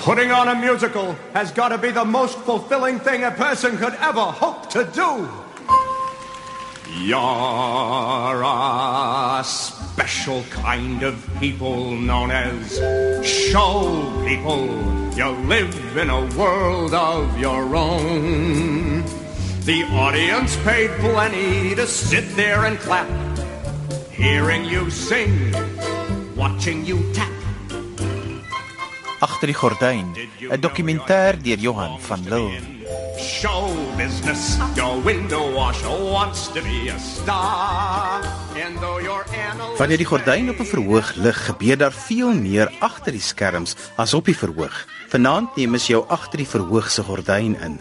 Putting on a musical has got to be the most fulfilling thing a person could ever hope to do. You're a special kind of people known as show people. You live in a world of your own. The audience paid plenty to sit there and clap, hearing you sing, watching you tap. Agter die gordyn, 'n dokumentêr deur Johan van Lille. Show business, your window washer wants to be a star. And though your analyst Wanneer die gordyn op 'n verhoog lig, gebeur daar veel meer agter die skerms as op die verhoog. Vanaand neem ons jou agter die verhoog se gordyn in.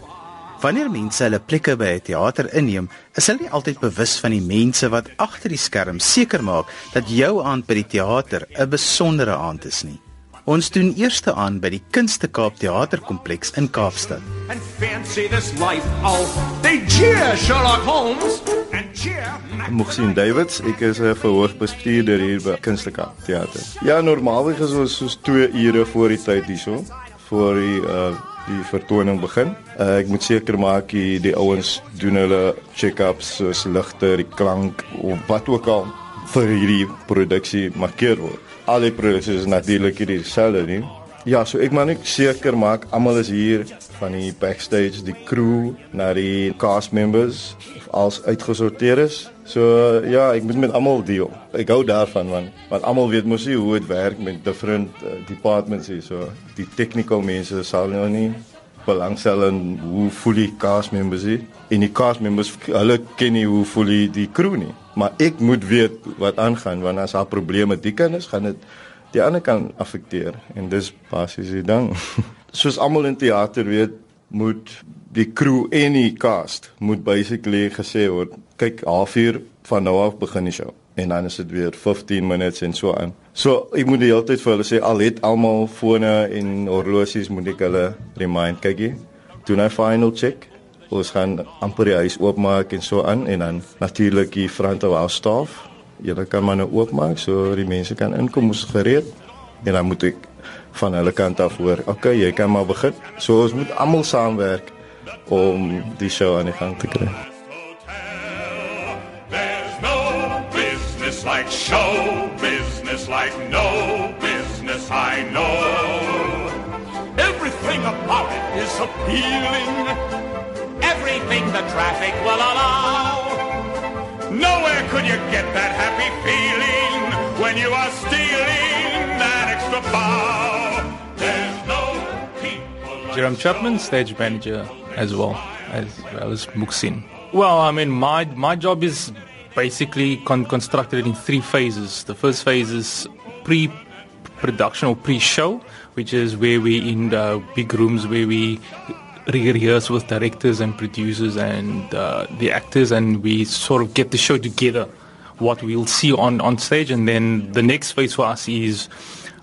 Wanneer mense hulle plekke by 'n teater inneem, is hulle nie altyd bewus van die mense wat agter die skerm seker maak dat jou aand by die teater 'n besondere aand is nie. Ons doen eerste aan by die Kunste Kaap Teaterkompleks in Kaapstad. and fancy this life. Oh, they cheer Sherlock Holmes and cheer Mogsien Davids, ek is 'n verhoogbestuurder hier by Kunsteka Theater. Ja, normaalweg is ons soos 2 ure voor die tyd hierso, voor die uh die vertoning begin. Uh, ek moet seker maak die, die ouens doen hulle check-ups soos ligte, die klank of wat ook al vir hierdie produksie markeer word. Al die produksies is natuurlik hier dieselfde nie. Ja, so ek moet net seker maak almal is hier van die backstage, die crew, na die cast members als uitgesorteer is. So ja, ek moet met almal deel. Ek hou daarvan man, want almal weet mos nie hoe dit werk met different uh, departments hier. So die technical mense sal nou nie belangstel in hoe voel die cast members hier. En die cast members hulle ken nie hoe voel die, die crew nie. Maar ek moet weet wat aangaan want as daar probleme die kinders gaan dit die ander kan affekteer en dis basies die ding. Soos almal in teater weet, moet die crew en die cast moet basically gesê word, kyk halfuur van nou af begin die show en dan is dit weer 15 minutes en so aan. So ek moet die hele tyd vir hulle sê al het almal fone en horlosies moet ek hulle remind kykie. Doen hy final check. Ons gaan amper die huis oopmaak en so aan en dan natuurlik die front of house staff. Julle kan maar nou oopmaak so die mense kan inkom ons gereed. En dan moet ek van hulle kant af hoor, okay, jy kan maar begin. So ons moet almal saamwerk om die show aan die gang te kry. Business like no business I know. Everything about it is appealing. Everything the traffic will allow. Nowhere could you get that happy feeling when you are stealing that extra bow. There's no people. Jerome Chapman, stage manager as well as well as Muksin. Well, I mean, my my job is basically con- constructed in three phases. The first phase is pre-production or pre-show, which is where we in the big rooms where we re- rehearse with directors and producers and uh, the actors, and we sort of get the show together. What we'll see on on stage, and then the next phase for us is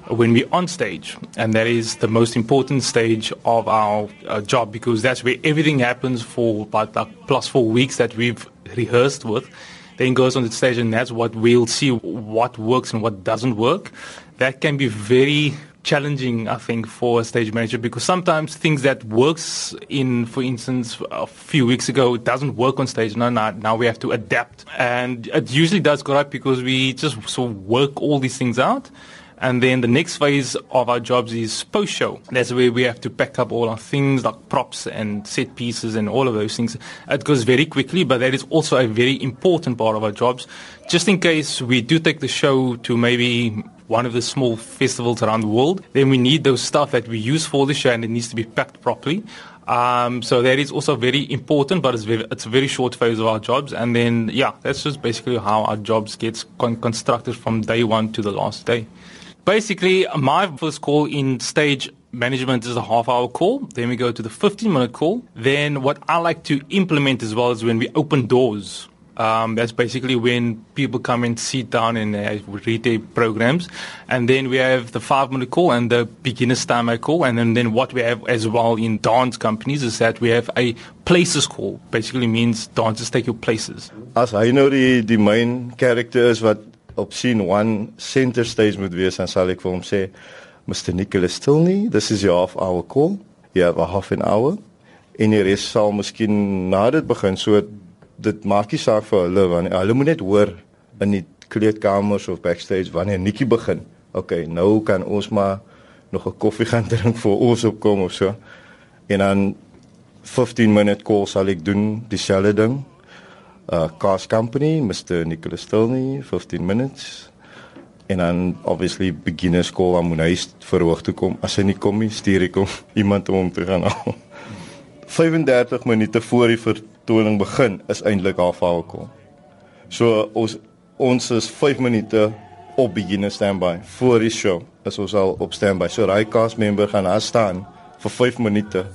when we're on stage, and that is the most important stage of our uh, job because that's where everything happens for about like plus four weeks that we've rehearsed with. Then goes on the stage, and that's what we'll see what works and what doesn't work. That can be very challenging, I think, for a stage manager because sometimes things that works in, for instance, a few weeks ago, it doesn't work on stage. Now, now, now we have to adapt, and it usually does go right because we just sort of work all these things out. And then the next phase of our jobs is post show. That's where we have to pack up all our things like props and set pieces and all of those things. It goes very quickly, but that is also a very important part of our jobs. Just in case we do take the show to maybe one of the small festivals around the world, then we need those stuff that we use for the show and it needs to be packed properly. Um, so that is also very important, but it's, very, it's a very short phase of our jobs. And then, yeah, that's just basically how our jobs gets con- constructed from day one to the last day. Basically, my first call in stage management is a half hour call. Then we go to the 15 minute call. Then what I like to implement as well is when we open doors. Um, that's basically when people come and sit down and uh, read their programs. And then we have the five minute call and the beginner's timer call. And then, then what we have as well in dance companies is that we have a places call. Basically means dancers take your places. As nou die die main character is op scene 1 center stage moet wees, dan sal ek vir hom sê, Mr. Nicholas Stilney, this is your half hour call. You have a half an hour. En die res sal miskien na dit begin so dit maak nie saak vir hulle want hulle moet net hoor in die kleedkamers of backstage wanneer Nikki begin. Okay, nou kan ons maar nog 'n koffie gaan drink voor ons opkom of so. En dan 15 minute call sal ek doen dieselfde ding. Uh Cars Company, Mr. Nicholas Stilney, 15 minutes. En dan obviously beginners call aan hy verhoog toe kom. As hy nie kom nie, stuur ek hom iemand om hom te gaan haal. 35 minute voor die vertoning begin is eintlik haar call. So ons ons is 5 minute op beginner standby voor die show. Is ons al op standby. So daai cast member gaan daar staan vir 5 minute.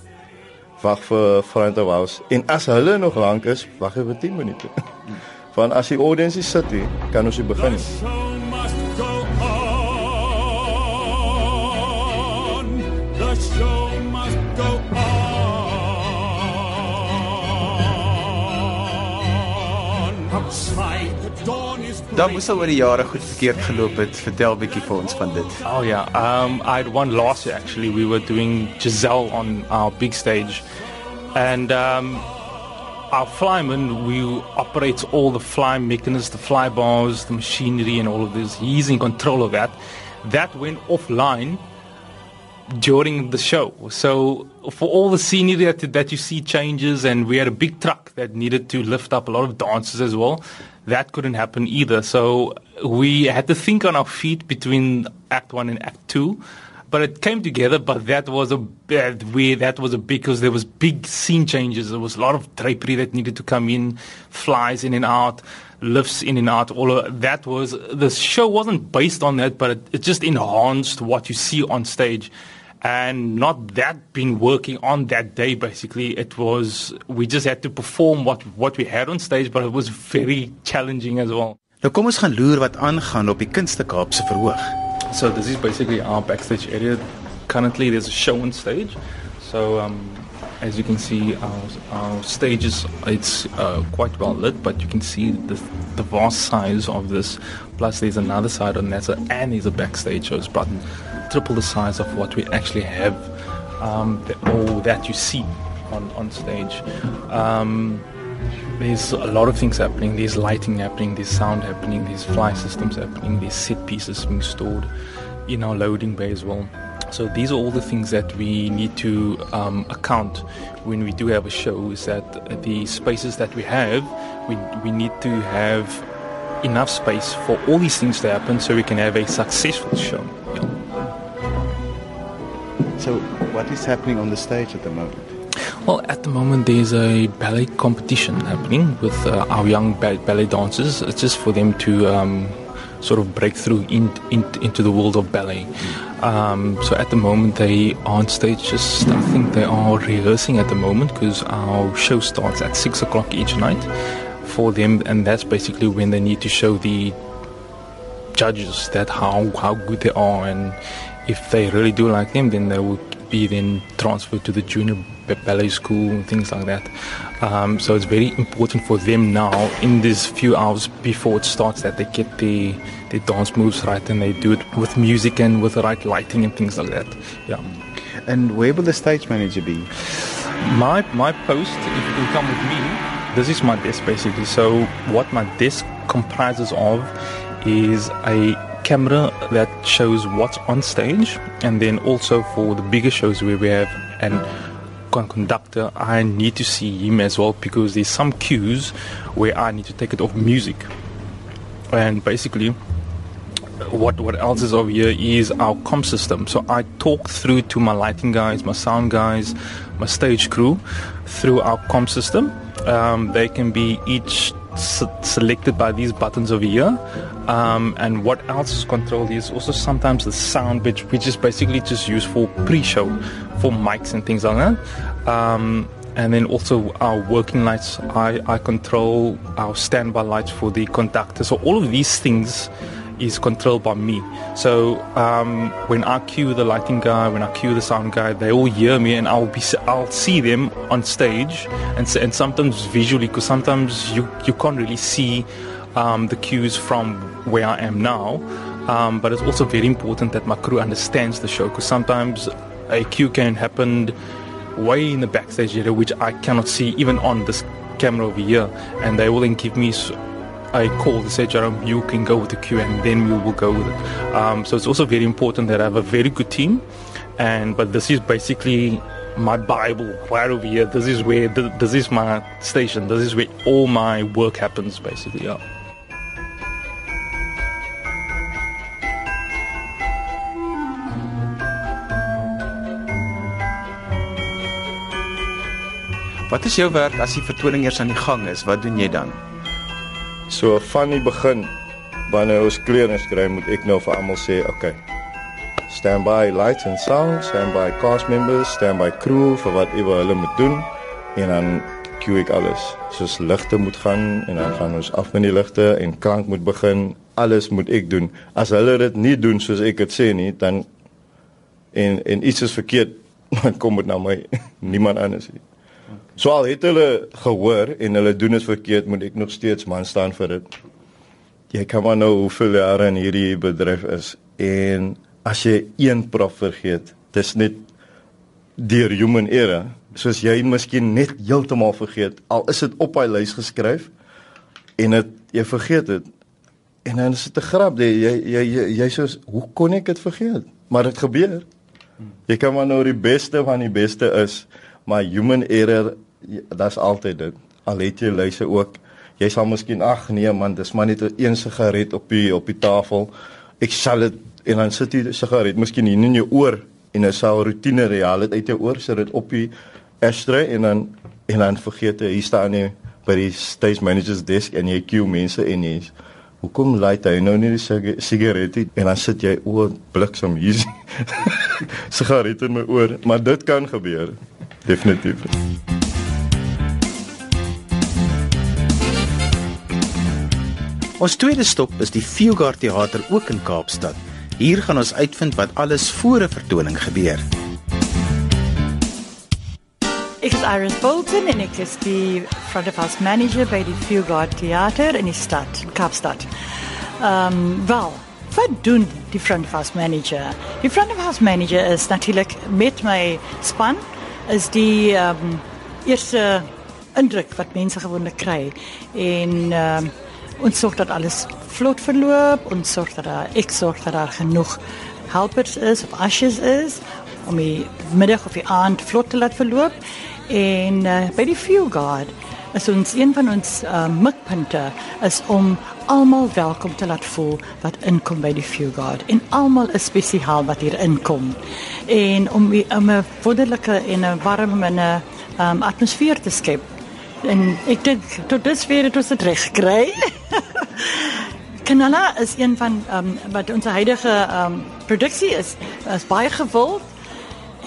Wag vir front of house. En as hulle nog lank is, wag vir 10 minute. Van as die audience sit hier, kan ons begin. The Dan moes al oor die jare goed verkeerd geloop het. Vertel bietjie vir ons van dit. Oh yeah, um, I had one last year actually. We were doing Giselle on our big stage, and um, our flyman we operates all the fly mechanisms, the fly bars, the machinery, and all of this. He's in control of that. That went offline during the show. So for all the scenery that, that you see changes, and we had a big truck that needed to lift up a lot of dancers as well. That couldn't happen either. So we had to think on our feet between Act One and Act Two. But it came together. But that was a bad way. That was a because there was big scene changes. There was a lot of drapery that needed to come in, flies in and out, lifts in and out. All of that was the show wasn't based on that, but it, it just enhanced what you see on stage and not that been working on that day basically. It was we just had to perform what what we had on stage but it was very challenging as well. Nou kom ons gaan loer wat aangaan op die Kunstekaap se verhoog. so this is basically our backstage area. Currently there's a show on stage. So um as you can see our, our stage is it's uh, quite well lit but you can see the, the vast size of this. Plus there's another side on that. And there's a backstage so it's about triple the size of what we actually have um, or that you see on, on stage um, there's a lot of things happening. There's lighting happening, there's sound happening, there's fly systems happening, there's set pieces being stored in our loading bay as well. So these are all the things that we need to um, account when we do have a show. Is that the spaces that we have, we we need to have enough space for all these things to happen, so we can have a successful show. Yeah. So what is happening on the stage at the moment? Well, at the moment, there's a ballet competition happening with uh, our young ba- ballet dancers. It's just for them to um, sort of break through in, in, into the world of ballet. Um, so at the moment, they are on stage. Just I think they are rehearsing at the moment because our show starts at six o'clock each night for them, and that's basically when they need to show the judges that how how good they are, and if they really do like them, then they will be then transferred to the junior ballet school and things like that. Um, so it's very important for them now in these few hours before it starts that they get the their dance moves right and they do it with music and with the right lighting and things like that. Yeah. And where will the stage manager be? My my post, if you can come with me, this is my desk basically. So what my desk comprises of is a camera that shows what's on stage, and then also for the bigger shows where we have an conductor, I need to see him as well because there's some cues where I need to take it off music, and basically what what else is over here is our com system. So I talk through to my lighting guys, my sound guys, my stage crew through our com system. Um, they can be each selected by these buttons over here. Um, and what else is controlled is also sometimes the sound, which which is basically just used for pre-show, for mics and things like that. Um, and then also our working lights, I, I control our standby lights for the conductor. So all of these things is controlled by me. So um, when I cue the lighting guy, when I cue the sound guy, they all hear me, and I'll be I'll see them on stage, and and sometimes visually, because sometimes you you can't really see um, the cues from where I am now. Um, but it's also very important that my crew understands the show because sometimes a cue can happen way in the backstage area, which I cannot see even on this camera over here. And they will then give me a call to say, Jerome, you can go with the queue, and then we will go with it. Um, so it's also very important that I have a very good team. And but this is basically my Bible right over here. This is where this is my station. This is where all my work happens, basically. Yeah. Wat is jou werk as die vertoning eers aan die gang is? Wat doen jy dan? So van die begin wanneer ons kleerings kry, moet ek nou vir almal sê, okay. Stand by lights and sound, stand by cast members, stand by crew vir wat ewe hulle moet doen en dan cue ek alles. Soos ligte moet gaan en dan gaan ons af met die ligte en klank moet begin. Alles moet ek doen. As hulle dit nie doen soos ek dit sê nie, dan en en iets is verkeerd, dan kom dit na my. Niemand anders nie. So al het hulle gehoor en hulle doen dit verkeerd, moet ek nog steeds man staan vir dit. Jy kan maar nou hoeveel jare in hierdie bedryf is en as jy een prof vergeet, dis net deur human error, soos jy miskien net heeltemal vergeet, al is dit op hy lys geskryf en dit jy vergeet dit. En dan is dit 'n grap, jy jy jy jy, soos hoe kon ek dit vergeet? Maar dit gebeur. Jy kan maar nou die beste van die beste is, maar human error dat's altyd dit. Al het jy luise ook. Jy sal miskien ag nee man, dis maar net 'n een sigaret op die op die tafel. Ek sal dit en dan sit die sigaret miskien hier in jou oor en dit sal rotine real dit uit jou oor sit dit op die ashtray en dan en dan vergeet jy hier staan jy by die stage manager's desk en jy queue mense en jy Hoekom laat hy nou nie die sigaret en dan sit jy o bliksem hier sigaret in my oor maar dit kan gebeur definitief Ons tweede stop is die Fieldguard Theater ook in Kaapstad. Hier gaan ons uitvind wat alles voor 'n vertoning gebeur. Ek is Iris Bolton en ek is die front of house manager by die Fieldguard Theater in die stad, Kaapstad. Ehm, um, wel, wat doen die front of house manager? Die front of house manager is natuurlik met my span is die ehm um, eerste indruk wat mense gewoonlik kry. En ehm um, ons sorg dat alles vlot verloop. En sorg dat daar ek sorg dat daar genoeg helpers is of asjes is om die middag of die aand vlot te laat verloop. En uh, by die fuel guard is ons een van ons uh, mikpunte is om almal welkom te laat voel wat inkom by die fuel guard. En almal is spesiaal wat hier inkom. En om 'n wonderlike en 'n warm en 'n um, atmosfeer te skep. En ek dink tot dusver het ons dit reg gekry. Kanala is een van um, wat ons huidige um, produksie is, is baie gewild.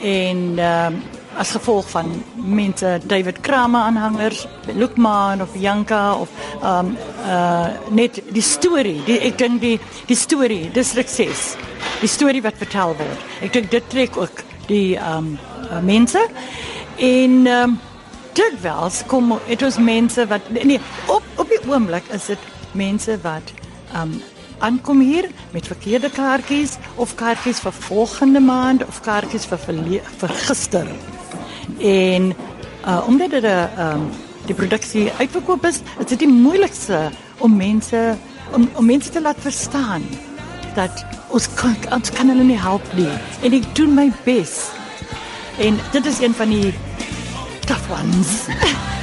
En um, as gevolg van mense David Kramer aanhangers, Lukman of Janka of ehm um, uh net die storie, die ek dink die die storie, dis sukses. Die storie wat vertel word. Ek dink dit trek ook die ehm um, uh, mense en ehm um, dit wels kom dit is mense wat nee op op die oomblik is dit mense wat um aankom hier met verkeerde kaartjies of kaartjies vir volgende maand of kaartjies vir vir gister. En uh omdat dit 'n um die produksie uitverkoop is, is dit die moeilikste om mense om om mense te laat verstaan dat ons kan ons kan hulle nie help nie. En ek doen my bes. En dit is een van die tough ones.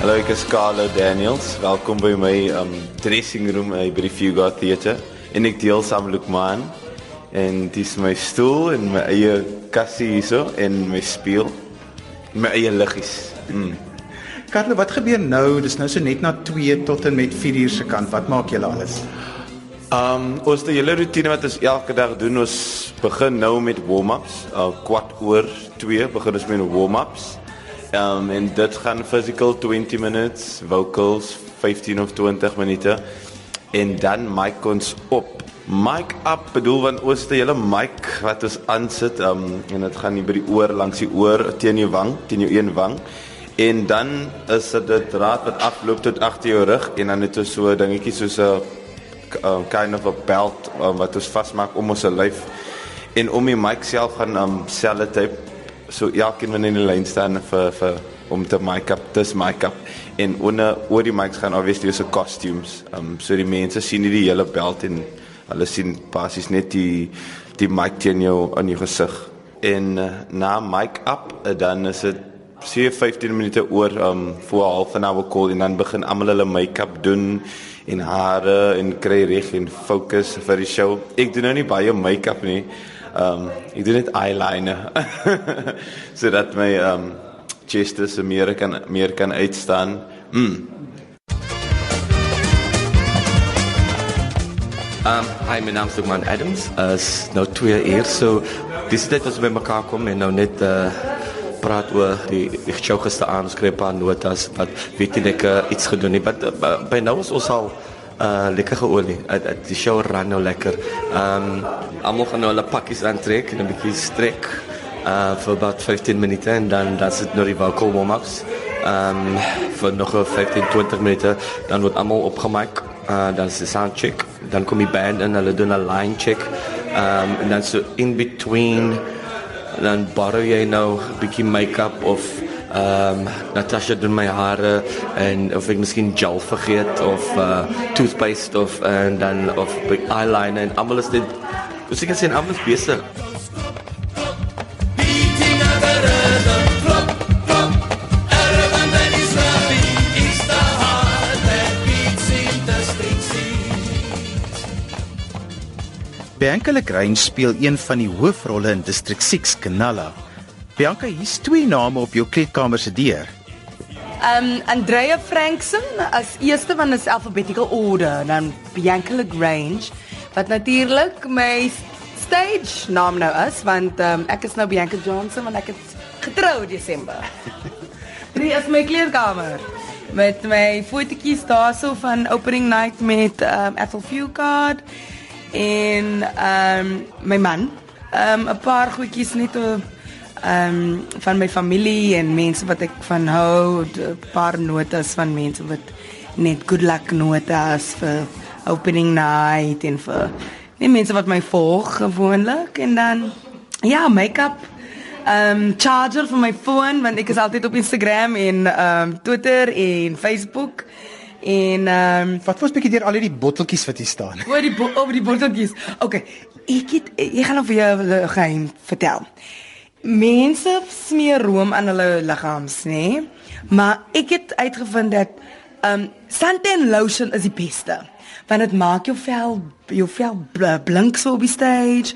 Hallo, ek is Carlo Daniels. Welkom by my um dressing room by die Fugard Theatre. En ek deel saam met Lukman en dis my stoel en my eie kassie hierso en my speel. My eie liggies. Mm. Carlo, wat gebeur nou? Dis nou so net na 2 tot en met 4 uur se kant. Wat maak julle alles? Um ons die hele rotine wat ons elke dag doen, ons begin nou met warm-ups. Uh kwart oor 2 begin ons met warm-ups. Um en dit gaan physical 20 minutes, vocals 15 of 20 minute en dan mic ons op. Mic up bedoel want ons die hele mic wat ons aansit um en dit gaan nie by die oor langs die oor teen jou wang, teen jou een wang En dan is dit 'n draad wat afloop tot agter jou rug en dan het ons so 'n dingetjie soos 'n um, kind of a belt um, wat ons vasmaak om ons lyf. En om die mic self gaan um sellotape so elkeen wanneer in die lyn staan vir vir om te mic up, dis mic up en onder oor die mics gaan obviously so costumes. Um so die mense sien nie die hele belt en hulle sien basies net die die mic teen jou in jou gesig. En uh, na mic up uh, dan is dit sê 15 minute oor um voor half an hour call en dan begin almal hulle make-up doen en hare en kry reg en fokus vir die show. Ek doen nou nie baie make-up nie. Um ek doen net eyeliner. sodat my um chest se meer kan meer kan uitstaan. Mm. Um, hi, my naam is Dugman Adams. Uh, is nou twee uur, so dit as we by mekaar kom en nou net uh, praat oor die die show gister aan skryf 'n paar notas wat weet jy ek uh, iets gedoen het. But uh, by nou is ons al uh lekker geolie. Uh, uh, die show ran nou lekker. Ehm um, almal gaan nou hulle pakkies aantrek en 'n bietjie strek uh vir about 15 minute en dan dan sit nou die vocal warm-ups. Ehm um, vir nog 15 20 minute dan word almal opgemaak. Uh dan is die sound check. Dan kom die band en hulle doen 'n line check. Ehm um, en dan so in between dan borrow jy nou 'n bietjie make-up of ehm um, Natasha doen my hare en of ek miskien gel vergeet of uh toothpaste of en dan of eyeliner en almal is dit Dis ek sien almal is besig. Bianca Legrand speel een van die hoofrolle in District 6 Kanala. Bianca, hier's twee name op jou kleedkamer se deur. Um Andrea Frankson as eerste van is alphabetical order, dan Bianca Lagrange wat natuurlik my stage naam nou is want um, ek is nou Bianca Johnson want ek het getrou Desember. Drie is my kleedkamer met my fotootjies daarso van opening night met um Ethel Fugard en um my man. Um 'n paar goedjies net um van my familie en mense wat ek van hou, 'n paar notas van mense wat net good luck notas vir opening night en vir die mense wat my volg gewoonlik en dan ja, make-up um charger vir my foon want ek is altyd op Instagram en um Twitter en Facebook en um Wat was bietjie deur al hierdie botteltjies wat hier staan? oor die oor die botteltjies. Okay, ek het ek gaan nou vir jou 'n geheim vertel. Mense smeer room aan hulle liggaams, nê? Nee? Maar ek het uitgevind dat um suntan lotion is die beste. Want dit maak jou vel jou vel bl- blink so op die stage.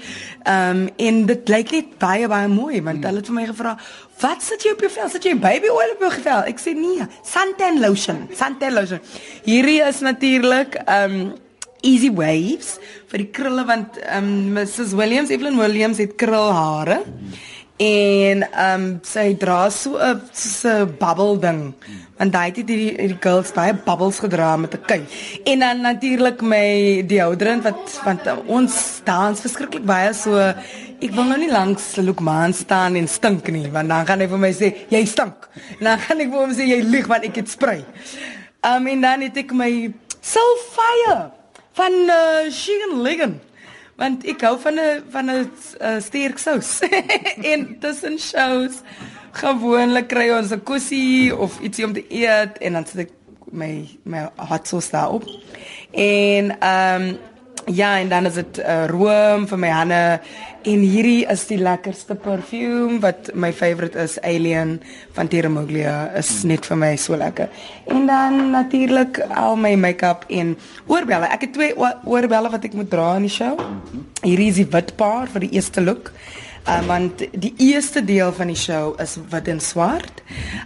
Um en dit lyk net baie baie mooi want hulle het vir my gevra, "Wat sit jy op jou vel? Sit jy baby oil op jou vel?" Ek sê, "Nee, suntan lotion, suntan lotion." Hierdie is natuurlik um easy waves vir die krulle want um Mrs Williams Evelyn Williams het krulhare en um sy dra so 'n so 'n bubble ding. Want daai het hierdie hierdie girls baie bubbles gedra met 'n kuif en dan natuurlik my deodorant wat want uh, ons dans verskriklik baie so ek wil nou nie langs Lukman staan en stink nie want dan gaan hy vir my sê jy stink. En dan gaan ek vir hom sê jy lieg want ek het spray. Um en dan het ek my Soulfire van uh, Chicken Ligon. Want ek hou van 'n van 'n uh, sterk sous. en tussen shows gewoonlik kry ons 'n kussie of ietsie om te eet en dan sit ek my my hot sauce daarop. En ehm um, ja, en dan is dit uh, room vir my hande en hierdie is die lekkerste perfume wat my favorite is Alien van Terramoglia is net vir my so lekker. En dan natuurlik al my make-up en oorbelle. Ek het twee oor- oorbelle wat ek moet dra in die show. Hierdie is die wit paar vir die eerste look. Um, want die eerste deel van die show is wit en swart.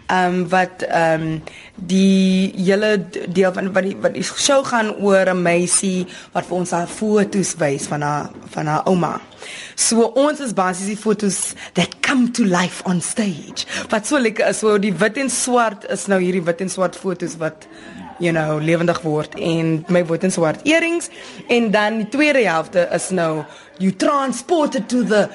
Um wat um die hele deel van wat die wat die show gaan oor 'n meisie wat vir ons haar foto's wys van haar van haar ouma. So ons is basies die foto's that come to life on stage. Wat so lekker is, so die wit en swart is nou hierdie wit en swart foto's wat you know lewendig word en my wit en swart earrings en dan die tweede helfte is nou you transported to the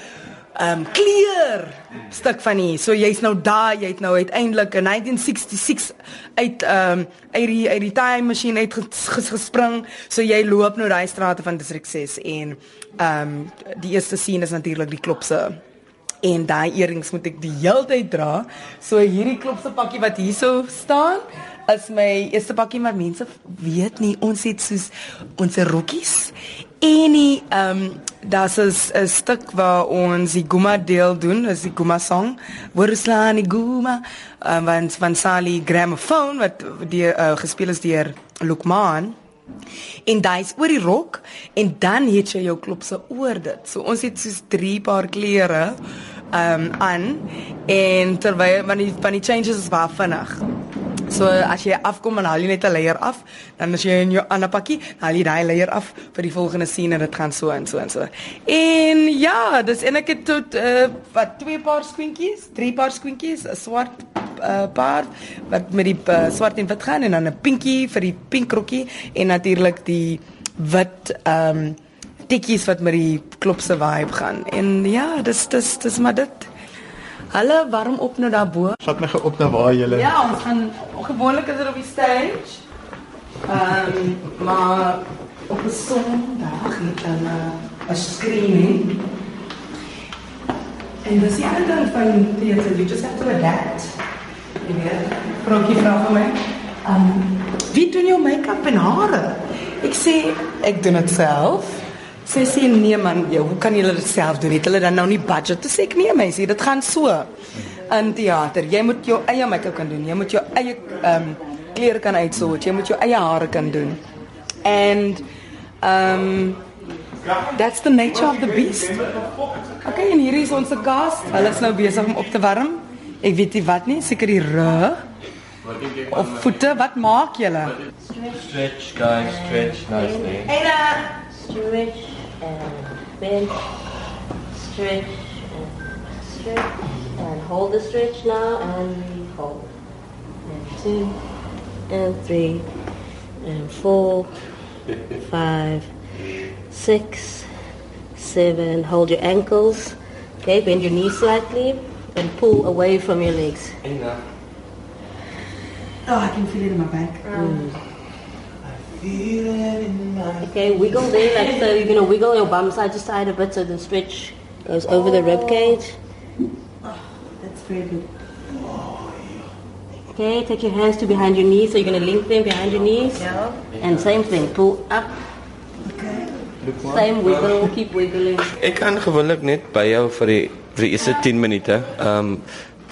um kleur stuk van hier. So jy's nou daar, jy het nou uiteindelik in 1966 uit um uit die uit die time machine uit ges, ges, gespring. So jy loop nou daai strate van District 6 en um die eerste scene is natuurlik die klopse en daai earrings moet ek die hele tyd dra. So hierdie klopse pakkie wat hierso staan is my eerste pakkie maar mense weet nie ons het soos ons rokkies en die ehm um, das is 'n stuk waar ons die Guma deel doen, is die Guma song. Worslaan die Guma um, van van Sally Gramophone wat die uh, gespeel is deur Lukman. En daai's oor die rok en dan het jy jou klopse oor dit. So ons het soos drie paar klere ehm um, aan en terwyl van die van die changes is baie vinnig. So as jy afkom en haal jy net 'n layer af, dan as jy in jou ander pakkie, haal jy daai layer af vir die volgende scene en dit gaan so en so en so. En ja, dis en ek het tot uh, wat twee paar skoentjies, drie paar skoentjies, 'n swart uh, paar wat met die uh, swart en wit gaan en dan 'n pinkie vir die pink krokkie en natuurlik die wit ehm um, tikkies wat met die klopse vibe gaan. En ja, dis dis dis maar dit. Hallo, waarom op nou daarbo? Vat my op na waar lê. Ja, ons gaan gewoonlik is dit op die stage. Ehm, um, maar op 'n Sondag het dan 'n 'n screening. En dis die ander ding van theater, you just have to adapt. Jy weet, Frankie vra vir my, ehm, um, wie doen jou make-up en hare? Ek sê ek doen dit self. Sy sê nee man, jy, hoe kan jy dit self doen? Het hulle dan nou nie budget? Dis ek nee meisie, dit gaan so. In teater, jy moet jou eie make-up kan doen. Jy moet jou eie ehm um, klere kan uitsort. Jy moet jou eie hare kan doen. And ehm um, That's the nature of the beast. Okay, en hier is ons gas. Hulle is nou besig om op te warm. Ek weet nie wat nie, seker die rug. Of voete, wat maak julle? Stretch guys, stretch nicely. En uh stretch and bend, stretch and stretch and hold the stretch now and hold. And two and three and four, five, six, seven. Hold your ankles. Okay, bend your knees slightly and pull away from your legs. Enough. Oh, I can feel it in my back. Mm. Okay, wiggle there like so. You're gonna wiggle your bum side to side a bit so the stretch goes over the rib cage. That's very good. Okay, take your hands to behind your knees. So you're gonna link them behind your knees. Yeah. And same thing, pull up. Same wiggle, keep wiggling. Ek kan gewoonlik net by jou vir die vir die eerste 10 minute. Ehm um,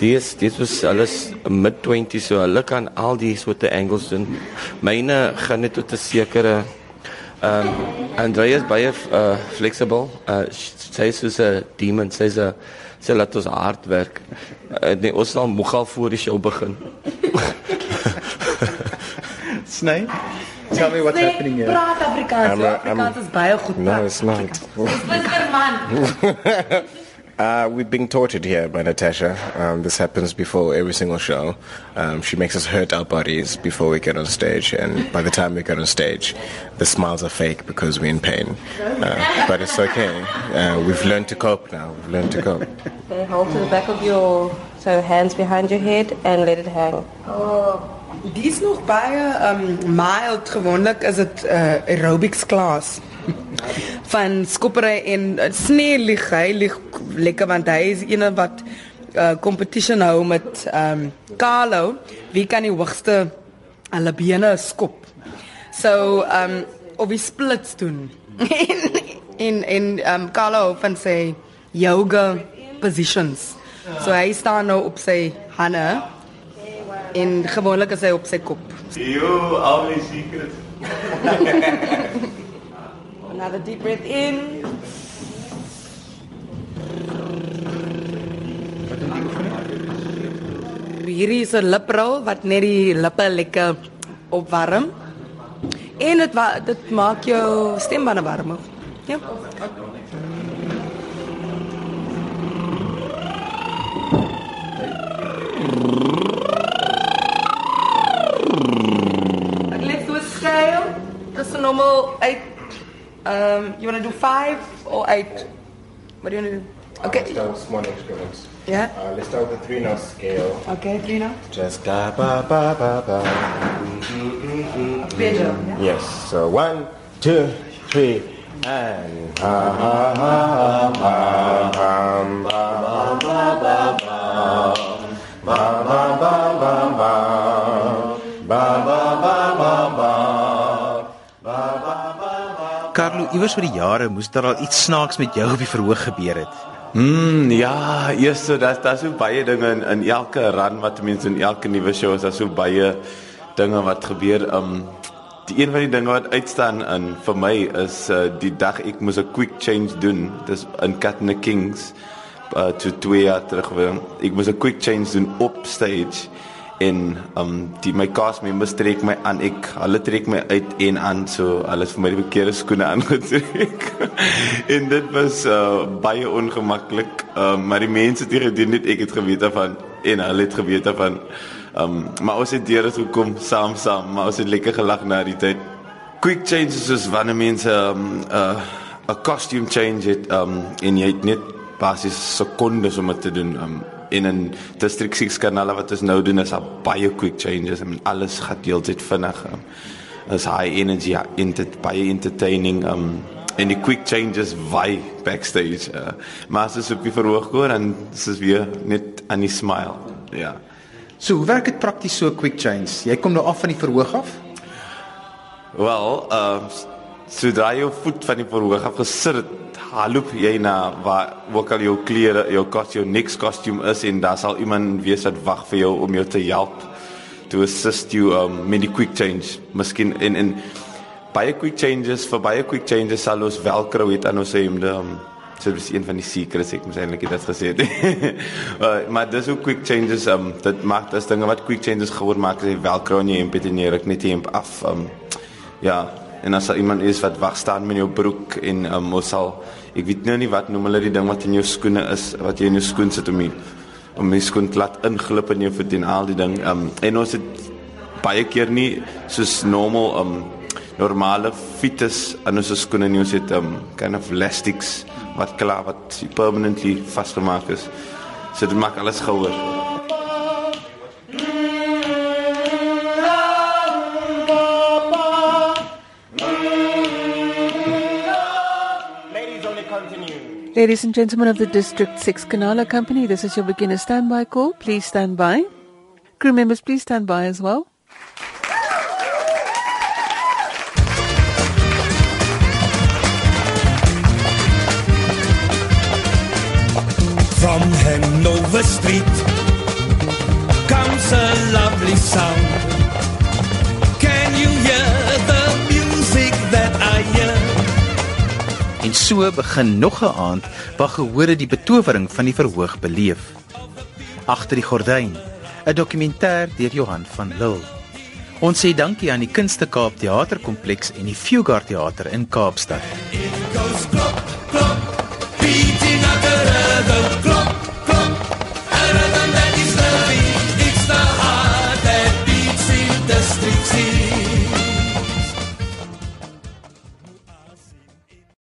dis dit was alles mid 20 so hulle kan al die soorte angles doen. Myne gaan net tot 'n sekere ehm um, Andrea is baie uh, flexible. Uh, sy is soos 'n demon. Sy's 'n sy laat ons hard werk. Uh, nee, ons sal moeg al voor die show begin. Sny. Tell me what's happening here. Praat Afrikaans. Afrikaans is baie goed. No, it's not. Whisper man. Uh, we're being tortured here by Natasha. Um, this happens before every single show. Um, she makes us hurt our bodies before we get on stage, and by the time we get on stage, the smiles are fake because we're in pain. Uh, but it's okay. Uh, we've learned to cope now. We've learned to cope. Okay, hold to the back of your so hands behind your head and let it hang. Dis nog baie um mild gewoonlik is dit uh, aerobics klas. van skoppery en uh, snee lig hy lig lekker want hy is een wat uh, competition hou met um Carlo wie kan die hoogste hulle bene skop. So um of die splits doen. en en um Carlo van sy yoga positions. So hy staan nou op sy hande en gewoonlik is hy op sy kop. You all my secrets. Another deep breath in. Hierdie is 'n liprol wat net die lippe lekker opwarm. En dit dit maak jou stembande warmer. Ja. Let's do a scale. Just a normal eight. Um, you want to do five or eight? What do you want to do? Okay. Let's start small increments. Yeah. Uh, let's start with the three note scale. Okay, Trina. Just da ba ba ba ba. Mm-hmm. Yes. So one, two, three, and ha ha ha ha ha hum, ba ba ba ba ba ba ba ba ba ba ba ba ba ba Carlo, iewers oor die jare moes daar al iets snaaks met jou op die verhoog gebeur het. Mm, ja, eers so dat daar so baie dinge in, in elke run wat mense in elke nuwe show is, daar so baie dinge wat gebeur. Um die een van die dinge wat uitstaan in vir my is uh, die dag ek moes 'n quick change doen. Dis in the Kings uh to twee jaar terug. Ek moes 'n quick change doen op stage en um die my cast members trek my aan ek hulle trek my uit en aan so alles vir my die verkeerde skoene aangetrek. En dit was uh, baie ongemaklik um, maar die mense het gedoen dit ek het geweet daarvan en hulle het geweet daarvan. Um, maar ons het deur dit gekom saam saam maar ons het lekker gelag na die tyd. Quick changes is wanneer mense 'n um, uh, costume change het um, en jy het net basies sekondes om dit te doen um, in 'n district 6 kanaal wat ons nou doen is al baie quick changes en alles gaan heeltyd vinnig. Um, is high energy in dit baie entertaining um en die quick changes vai backstage. Uh, maar as dit op die verhoog gaan dan is dit weer net aan die smile. Ja. So, hoe werk dit prakties so quick change? Jy kom nou af van die verhoog af? Wel, uh sodra jy jou voet van die verhoog af gesit het, haloop jy na waar ook al jou klere, jou kostuum, jou next costume is en daar sal iemand wees wat wag vir jou om jou te help to assist you um met die quick change. Miskien in in baie quick changes, vir baie quick changes sal ons velcro het aan ons hemde. Um, so dis een van die secrets ek moet eintlik dit gesê het. uh, maar dis ook quick changes um dit maak dis dinge wat quick changes gewoon maak as jy velcro in jou hemp het en jy ruk net die hemp af. Um ja, en as daar iemand is wat wag staan met jou broek en um, ons sal ek weet nou nie wat noem hulle die ding wat in jou skoene is wat jy in jou skoen sit om die, om die skoen plat inglip in jou voet en al die ding um, en ons het baie keer nie soos normal um normale fiets aan ons skoene nie. Ons het um kind of elastics wat klaar wat permanently vasgemaak is. So dit maak alles gehoor Ladies and gentlemen of the District 6 Kanala Company, this is your beginner standby call. Please stand by. Crew members, please stand by as well. From Hanover Street comes a lovely sound. En so begin nog 'n aand waar gehore die betowering van die verhoog beleef. Agter die gordyn, 'n dokumentêr deur Johan van Lille. Ons sê dankie aan die Kunste Kaap Theaterkompleks en die Fugard Theater in Kaapstad. It goes klop, klop, beating at the rhythm, klop. Street scene.